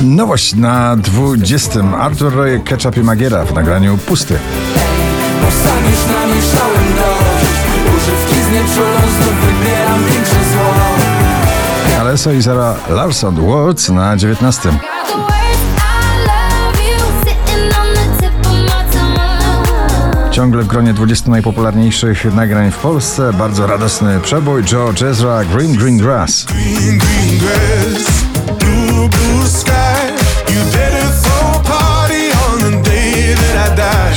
Nowość na 20. Artur Roy, Ketchup i Magiera w nagraniu Pusty. Dostaniesz namieszałem dość Używki z nieczulą znów wybieram większe zło Aleso i Zara Larson, Words na 19. Got the words I love you sitting on the tip of my tongue. Ciągle w gronie 20 najpopularniejszych nagrań w Polsce. Bardzo radosny przebój George Ezra, Green Green Grass. green, green grass,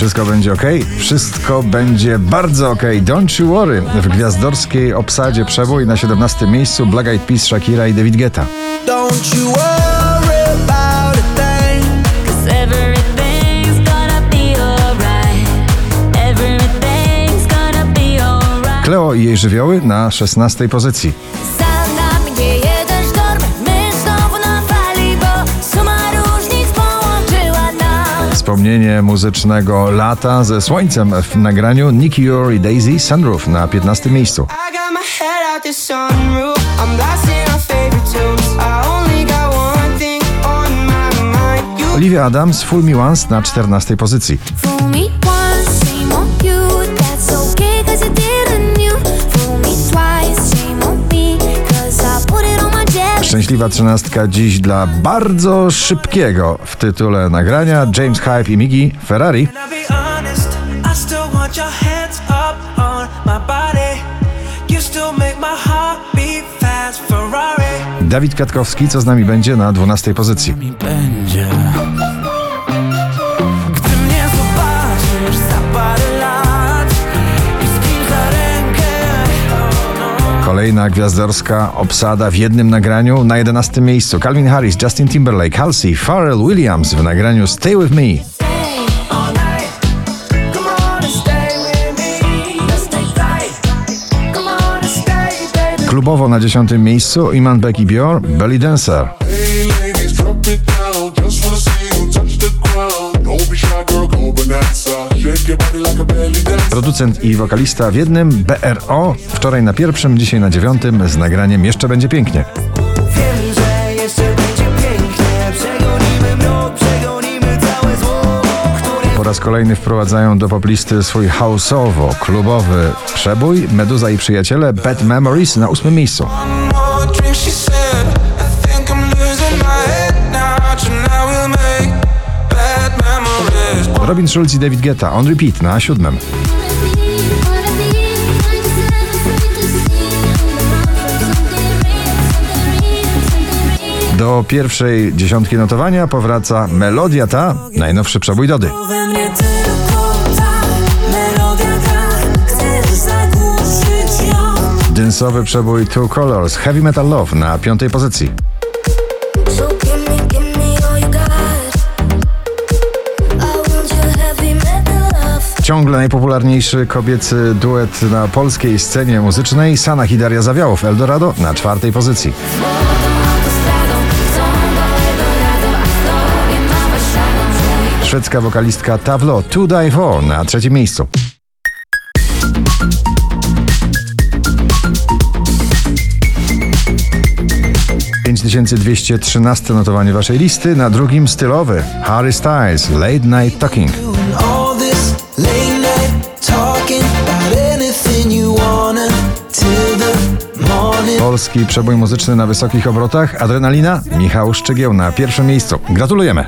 Wszystko będzie ok? Wszystko będzie bardzo ok. Don't you worry. W gwiazdorskiej obsadzie przebój na 17 miejscu Black Eyed Peas, Shakira i David Guetta. Don't you worry about a thing Cause everything's gonna be alright. Everything's gonna be alright. Cleo i jej żywioły na 16 pozycji. Wspomnienie muzycznego lata ze słońcem w nagraniu Nicky Ure i Daisy Sunroof na 15 miejscu. Olivia Adams Full Me Once na 14 pozycji. Szczęśliwa trzynastka dziś dla bardzo szybkiego w tytule nagrania. James Hype i Miggy Ferrari. Dawid Kwiatkowski, co z nami będzie na 12 pozycji. Kolejna gwiazdorska obsada w jednym nagraniu na 11 miejscu. Calvin Harris, Justin Timberlake, Halsey, Pharrell Williams w nagraniu Stay With Me. Klubowo na 10 miejscu Iman Becky Bior, Belly Dancer. Producent i wokalista w jednym, BRO, wczoraj na pierwszym, dzisiaj na dziewiątym z nagraniem Jeszcze będzie pięknie. Wiem, że jeszcze będzie pięknie Przegonimy mrok, przegonimy całe zło Które Po raz kolejny wprowadzają do poplisty swój houseowo-klubowy przebój Meduza i przyjaciele Bad Memories na ósmym miejscu. Robin Schulz i David Guetta on repeat na siódmym. Do pierwszej dziesiątki notowania powraca melodia ta, najnowszy przebój Dody. Dynsowy przebój Two Colors Heavy Metal Love na piątej pozycji. Ciągle najpopularniejszy kobiecy duet na polskiej scenie muzycznej Sanach i Daria Zawiałow Eldorado na czwartej pozycji. Szwedzka wokalistka Tavlo To Die For na trzecim miejscu. Pięć tysięcy dwieście trzynaste notowanie waszej listy, na drugim stylowy Harry Styles Late Night Talking. Polski przebój muzyczny na wysokich obrotach, Adrenalina, Michał Szczygieł na pierwszym miejscu. Gratulujemy!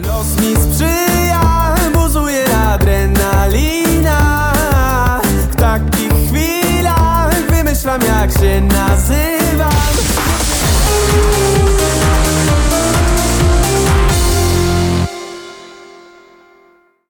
and I say